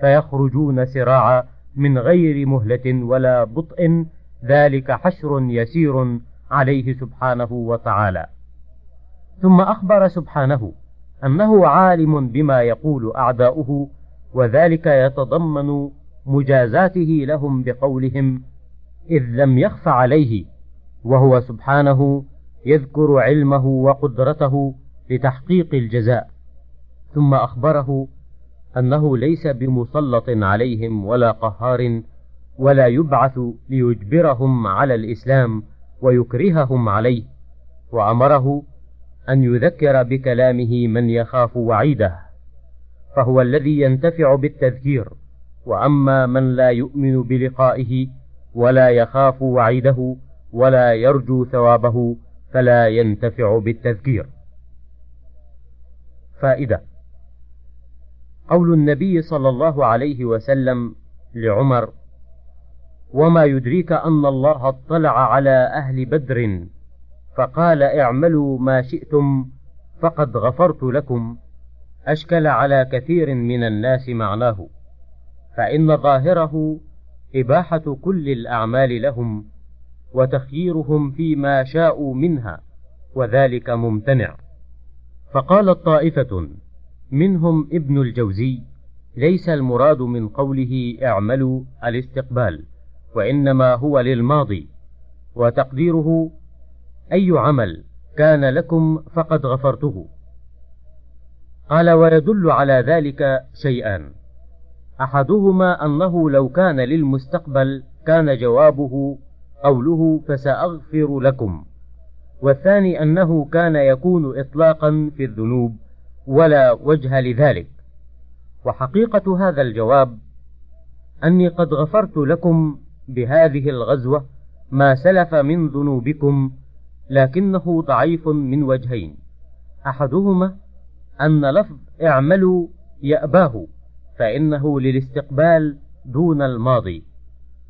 فيخرجون سراعا من غير مهلة ولا بطء ذلك حشر يسير عليه سبحانه وتعالى. ثم أخبر سبحانه أنه عالم بما يقول أعداؤه وذلك يتضمن مجازاته لهم بقولهم إذ لم يخف عليه وهو سبحانه يذكر علمه وقدرته لتحقيق الجزاء. ثم أخبره أنه ليس بمسلط عليهم ولا قهار ولا يبعث ليجبرهم على الإسلام ويكرههم عليه. وأمره أن يذكر بكلامه من يخاف وعيده فهو الذي ينتفع بالتذكير. وأما من لا يؤمن بلقائه ولا يخاف وعيده ولا يرجو ثوابه فلا ينتفع بالتذكير. فائدة قول النبي صلى الله عليه وسلم لعمر وما يدريك أن الله اطلع على أهل بدر فقال اعملوا ما شئتم فقد غفرت لكم أشكل على كثير من الناس معناه فإن ظاهره إباحة كل الأعمال لهم وتخييرهم فيما شاءوا منها وذلك ممتنع. فقالت طائفة منهم ابن الجوزي ليس المراد من قوله اعملوا الاستقبال وإنما هو للماضي وتقديره أي عمل كان لكم فقد غفرته. قال ويدل على ذلك شيئان أحدهما أنه لو كان للمستقبل كان جوابه قوله فسأغفر لكم والثاني أنه كان يكون إطلاقا في الذنوب ولا وجه لذلك. وحقيقة هذا الجواب أني قد غفرت لكم بهذه الغزوة ما سلف من ذنوبكم لكنه ضعيف من وجهين. أحدهما أن لفظ اعملوا يأباه. فإنه للاستقبال دون الماضي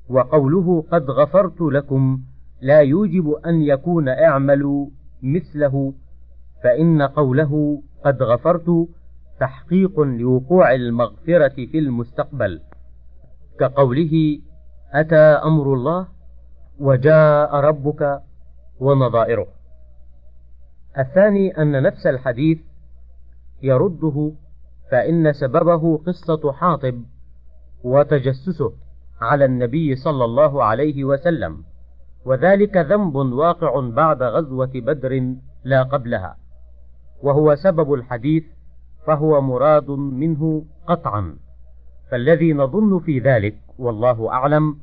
وقوله قد غفرت لكم لا يوجب أن يكون اعملوا مثله فإن قوله قد غفرت تحقيق لوقوع المغفرة في المستقبل. كقوله أتى أمر الله وجاء ربك ونظائره. الثاني أن نفس الحديث يرده فإن سببه قصة حاطب وتجسسه على النبي صلى الله عليه وسلم وذلك ذنب واقع بعد غزوة بدر لا قبلها وهو سبب الحديث فهو مراد منه قطعا. فالذي نظن في ذلك والله أعلم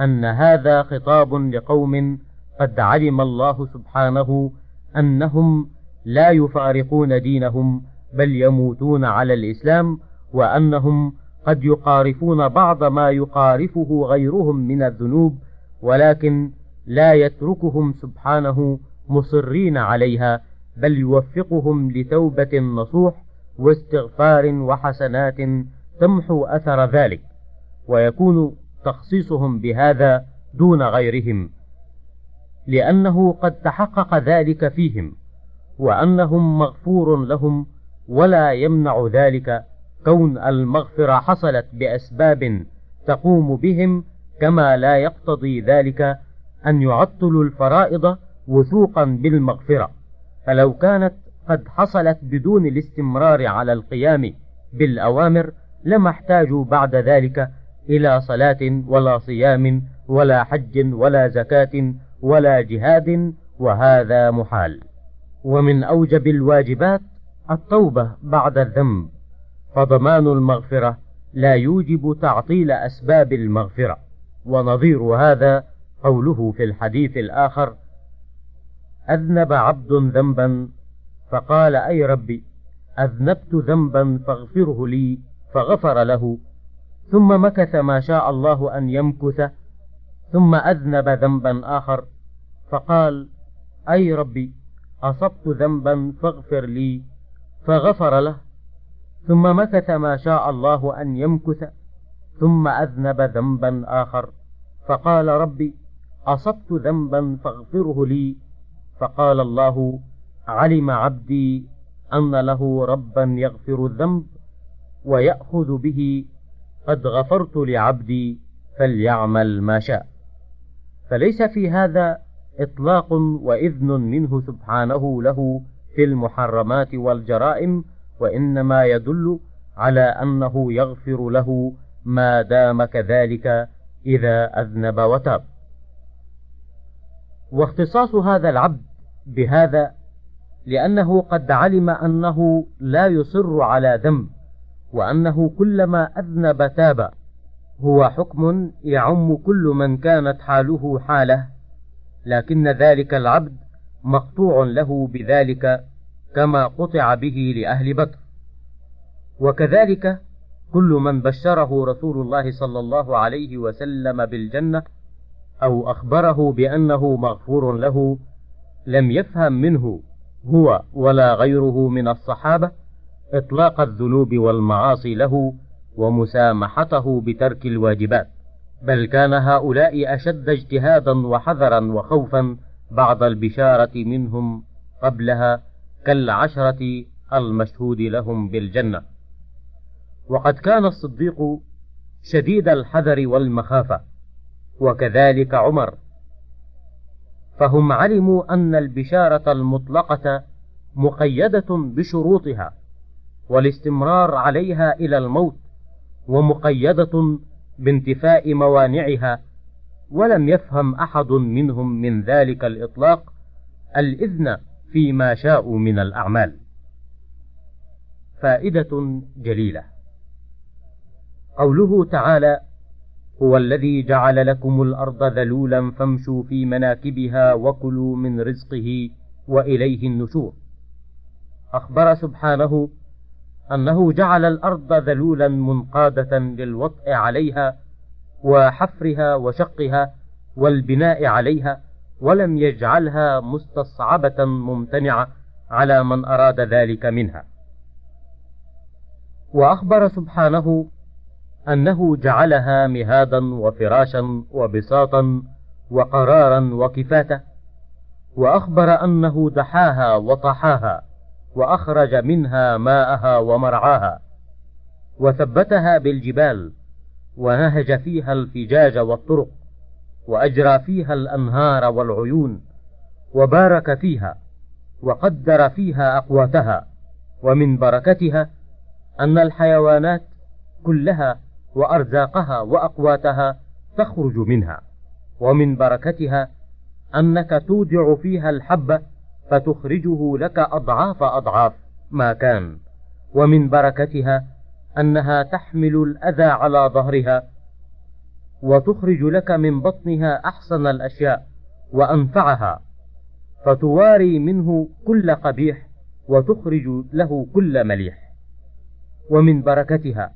أن هذا خطاب لقوم قد علم الله سبحانه أنهم لا يفارقون دينهم بل يموتون على الإسلام وأنهم قد يقارفون بعض ما يقارفه غيرهم من الذنوب ولكن لا يتركهم سبحانه مصرين عليها بل يوفقهم لتوبة نصوح واستغفار وحسنات تمحو أثر ذلك ويكون تخصيصهم بهذا دون غيرهم لأنه قد تحقق ذلك فيهم وأنهم مغفور لهم ولا يمنع ذلك كون المغفرة حصلت بأسباب تقوم بهم كما لا يقتضي ذلك أن يعطلوا الفرائض وثوقا بالمغفرة. فلو كانت قد حصلت بدون الاستمرار على القيام بالأوامر لما احتاجوا بعد ذلك إلى صلاة ولا صيام ولا حج ولا زكاة ولا جهاد وهذا محال. ومن أوجب الواجبات التوبة بعد الذنب. فضمان المغفرة لا يوجب تعطيل أسباب المغفرة. ونظير هذا قوله في الحديث الآخر أذنب عبد ذنبا فقال أي ربي أذنبت ذنبا فاغفره لي فغفر له. ثم مكث ما شاء الله أن يمكث ثم أذنب ذنبا آخر فقال أي ربي أصبت ذنبا فاغفر لي فغفر له. ثم مكث ما شاء الله أن يمكث ثم أذنب ذنبا آخر. فقال ربي أصبت ذنبا فاغفره لي. فقال الله علم عبدي أن له ربا يغفر الذنب ويأخذ به. قد غفرت لعبدي فليعمل ما شاء. فليس في هذا إطلاق وإذن منه سبحانه له في المحرمات والجرائم وإنما يدل على أنه يغفر له ما دام كذلك إذا أذنب وتاب. واختصاص هذا العبد بهذا لأنه قد علم أنه لا يصر على ذنب وأنه كلما أذنب تاب هو حكم يعم كل من كانت حاله حالة لكن ذلك العبد مقطوع له بذلك كما قطع به لأهل بدر. وكذلك كل من بشره رسول الله صلى الله عليه وسلم بالجنة أو أخبره بأنه مغفور له لم يفهم منه هو ولا غيره من الصحابة إطلاق الذنوب والمعاصي له ومسامحته بترك الواجبات. بل كان هؤلاء أشد اجتهادا وحذرا وخوفا بعد البشارة منهم قبلها كالعشرة المشهود لهم بالجنة. وقد كان الصديق شديد الحذر والمخافة وكذلك عمر. فهم علموا أن البشارة المطلقة مقيدة بشروطها والاستمرار عليها إلى الموت ومقيدة بانتفاء موانعها ولم يفهم أحد منهم من ذلك الإطلاق الإذن فيما شاءوا من الأعمال. فائدة جليلة. قوله تعالى هو الذي جعل لكم الأرض ذلولا فامشوا في مناكبها وكلوا من رزقه وإليه النشور. أخبر سبحانه أنه جعل الأرض ذلولا منقادة للوطء عليها وحفرها وشقها والبناء عليها ولم يجعلها مستصعبة ممتنعة على من أراد ذلك منها. وأخبر سبحانه أنه جعلها مهادا وفراشا وبساطا وقرارا وكفاته وأخبر أنه دحاها وطحاها وأخرج منها ماءها ومرعاها وثبتها بالجبال ونهج فيها الفجاج والطرق وأجرى فيها الأنهار والعيون وبارك فيها وقدر فيها أقواتها ومن بركتها أن الحيوانات كلها وأرزاقها وأقواتها تخرج منها ومن بركتها أنك تودع فيها الحب فتخرجه لك أضعاف أضعاف ما كان ومن بركتها أنها تحمل الأذى على ظهرها وتخرج لك من بطنها أحسن الأشياء وأنفعها فتواري منه كل قبيح وتخرج له كل مليح. ومن بركتها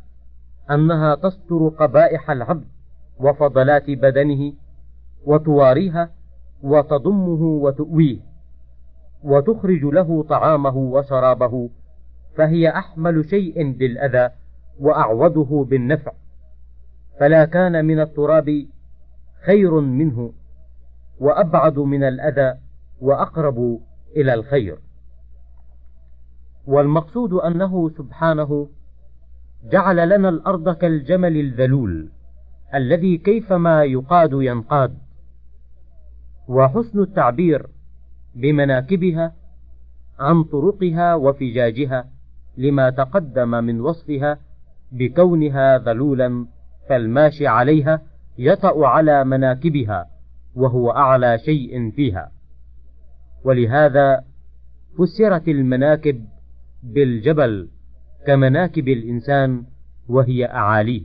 أنها تستر قبائح العبد وفضلات بدنه وتواريها وتضمه وتؤويه وتخرج له طعامه وشرابه فهي أحمل شيء للأذى وأعوده بالنفع فلا كان من التراب خير منه وأبعد من الأذى وأقرب إلى الخير. والمقصود أنه سبحانه جعل لنا الأرض كالجمل الذلول الذي كيفما يقاد ينقاد. وحسن التعبير بمناكبها عن طرقها وفجاجها لما تقدم من وصفها بكونها ذلولا فالماشي عليها يطأ على مناكبها وهو أعلى شيء فيها. ولهذا فسرت المناكب بالجبل كمناكب الإنسان وهي أعاليه.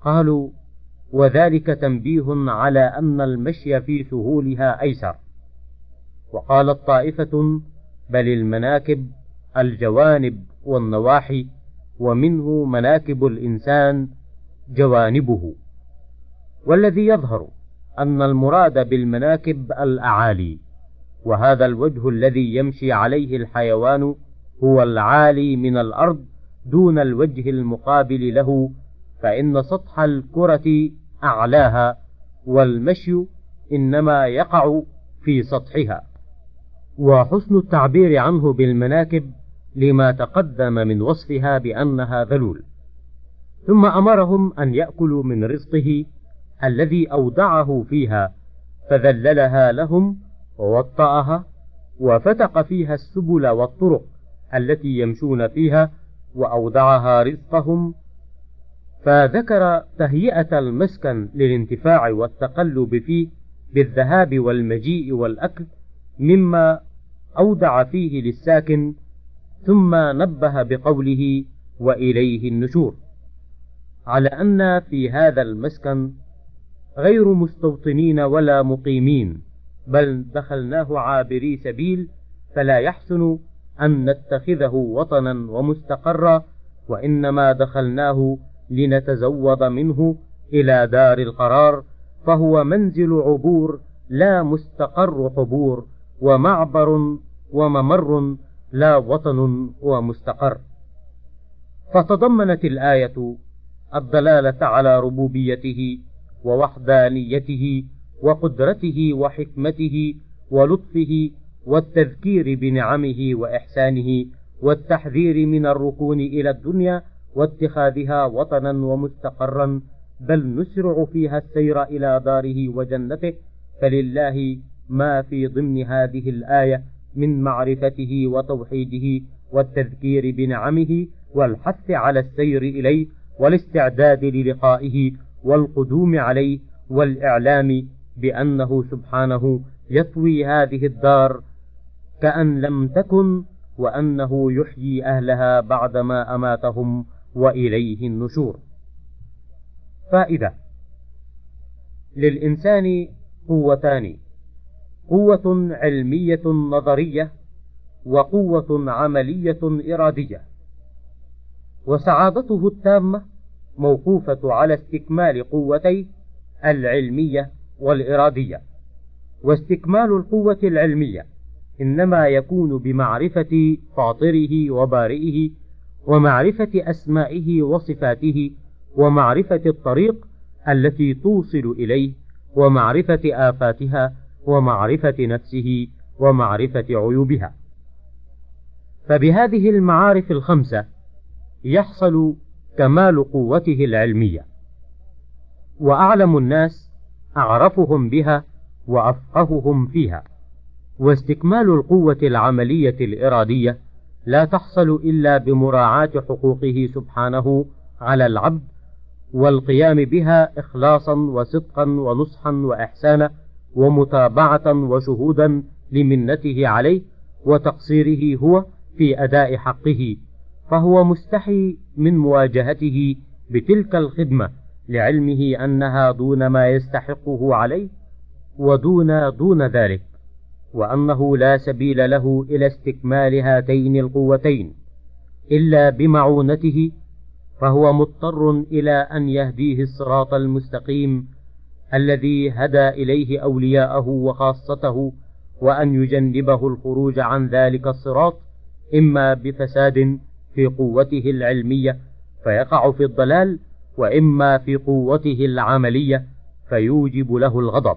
قالوا وذلك تنبيه على أن المشي في سهولها أيسر. وقالت طائفة بل المناكب الجوانب والنواحي ومنه مناكب الإنسان جوانبه. والذي يظهر أن المراد بالمناكب الأعالي وهذا الوجه الذي يمشي عليه الحيوان هو العالي من الأرض دون الوجه المقابل له فإن سطح الكرة أعلاها والمشي إنما يقع في سطحها. وحسن التعبير عنه بالمناكب لما تقدم من وصفها بأنها ذلول. ثم أمرهم أن يأكلوا من رزقه الذي أودعه فيها فذللها لهم ووطأها وفتق فيها السبل والطرق التي يمشون فيها وأودعها رزقهم. فذكر تهيئة المسكن للانتفاع والتقلب فيه بالذهاب والمجيء والأكل مما أودع فيه للساكن ثم نبه بقوله وإليه النشور. على أن في هذا المسكن غير مستوطنين ولا مقيمين بل دخلناه عابري سبيل فلا يحسن أن نتخذه وطنا ومستقرا وإنما دخلناه لنتزود منه إلى دار القرار فهو منزل عبور لا مستقر حبور ومعبر وممر لا وطن ومستقر فتضمنت الآية الدلالة على ربوبيته ووحدانيته وقدرته وحكمته ولطفه والتذكير بنعمه وإحسانه والتحذير من الركون إلى الدنيا واتخاذها وطنا ومستقرا بل نسرع فيها السير إلى داره وجنته. فلله ما في ضمن هذه الآية من معرفته وتوحيده والتذكير بنعمه والحث على السير إليه والاستعداد للقائه والقدوم عليه والإعلام بأنه سبحانه يطوي هذه الدار كأن لم تكن وأنه يحيي أهلها بعدما أماتهم وإليه النشور. فائدة للإنسان قوتان قوة علمية نظرية وقوة عملية إرادية. وسعادته التامة موقوفة على استكمال قوتيه العلمية والإرادية. واستكمال القوة العلمية إنما يكون بمعرفة فاطره وبارئه ومعرفة أسمائه وصفاته ومعرفة الطريق التي توصل إليه ومعرفة آفاتها ومعرفة نفسه ومعرفة عيوبها. فبهذه المعارف الخمسة يحصل كمال قوته العلمية. وأعلم الناس أعرفهم بها وأفقههم فيها. واستكمال القوة العملية الإرادية لا تحصل إلا بمراعاة حقوقه سبحانه على العبد والقيام بها إخلاصا وصدقا ونصحا وإحسانا ومتابعة وشهودا لمنته عليه وتقصيره هو في أداء حقه فهو مستحي من مواجهته بتلك الخدمة لعلمه أنها دون ما يستحقه عليه ودون دون ذلك وأنه لا سبيل له إلى استكمال هاتين القوتين إلا بمعونته فهو مضطر إلى أن يهديه الصراط المستقيم الذي هدى إليه أولياءه وخاصته وأن يجنبه الخروج عن ذلك الصراط إما بفساد في قوته العلمية فيقع في الضلال وإما في قوته العملية فيوجب له الغضب.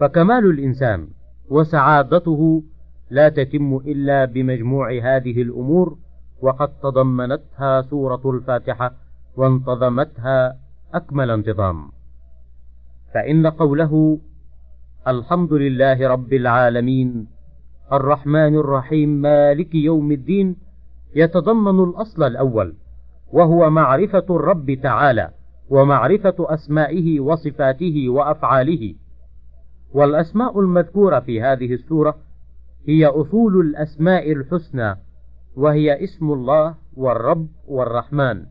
فكمال الإنسان وسعادته لا تتم إلا بمجموع هذه الأمور وقد تضمنتها سورة الفاتحة وانتظمتها أكمل انتظام. فإن قوله الحمد لله رب العالمين الرحمن الرحيم مالك يوم الدين يتضمن الأصل الأول وهو معرفة الرب تعالى ومعرفة أسمائه وصفاته وأفعاله. والأسماء المذكورة في هذه السورة هي أصول الأسماء الحسنى وهي اسم الله والرب والرحمن.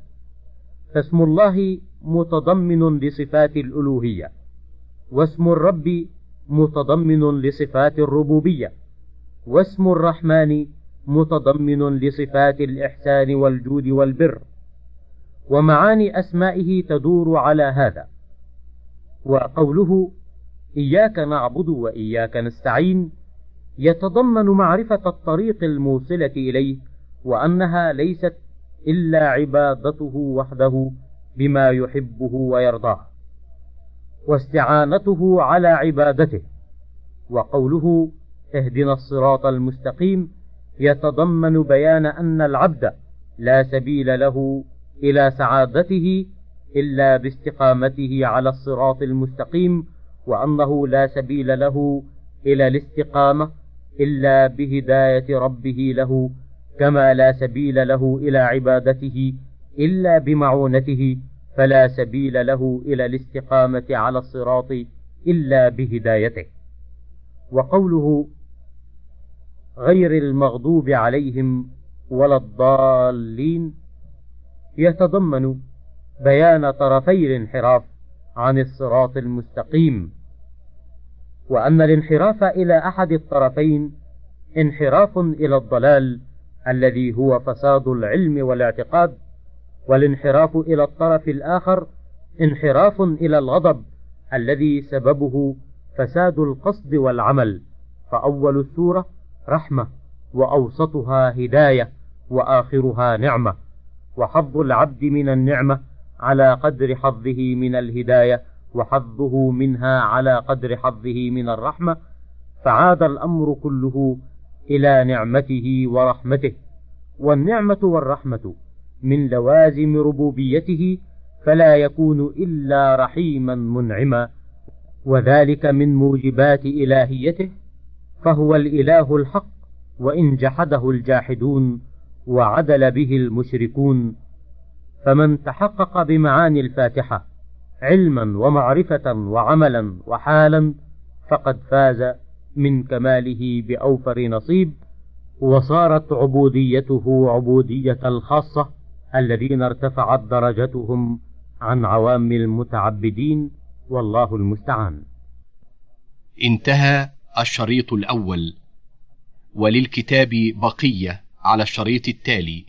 فاسم الله متضمن لصفات الألوهية. واسم الرب متضمن لصفات الربوبية واسم الرحمن متضمن لصفات الإحسان والجود والبر ومعاني أسمائه تدور على هذا. وقوله إياك نعبد وإياك نستعين يتضمن معرفة الطريق الموصلة إليه وأنها ليست إلا عبادته وحده بما يحبه ويرضاه. واستعانته على عبادته وقوله اهدنا الصراط المستقيم يتضمن بيان أن العبد لا سبيل له إلى سعادته إلا باستقامته على الصراط المستقيم وأنه لا سبيل له إلى الاستقامة إلا بهداية ربه له كما لا سبيل له إلى عبادته إلا بمعونته فلا سبيل له إلى الاستقامة على الصراط إلا بهدايته. وقوله غير المغضوب عليهم ولا الضالين يتضمن بيان طرفي الانحراف عن الصراط المستقيم وأن الانحراف إلى أحد الطرفين انحراف إلى الضلال الذي هو فساد العلم والاعتقاد والانحراف إلى الطرف الآخر انحراف إلى الغضب الذي سببه فساد القصد والعمل. فأول السورة رحمة وأوسطها هداية وآخرها نعمة. وحظ العبد من النعمة على قدر حظه من الهداية وحظه منها على قدر حظه من الرحمة. فعاد الأمر كله إلى نعمته ورحمته. والنعمة والرحمة من لوازم ربوبيته فلا يكون إلا رحيما منعما وذلك من موجبات إلهيته فهو الإله الحق وإن جحده الجاحدون وعدل به المشركون. فمن تحقق بمعاني الفاتحة علما ومعرفة وعملا وحالا فقد فاز من كماله بأوفر نصيب وصارت عبوديته عبودية الخاصة الذين ارتفعت درجتهم عن عوام المتعبدين والله المستعان. انتهى الشريط الأول. وللكتاب بقية على الشريط التالي.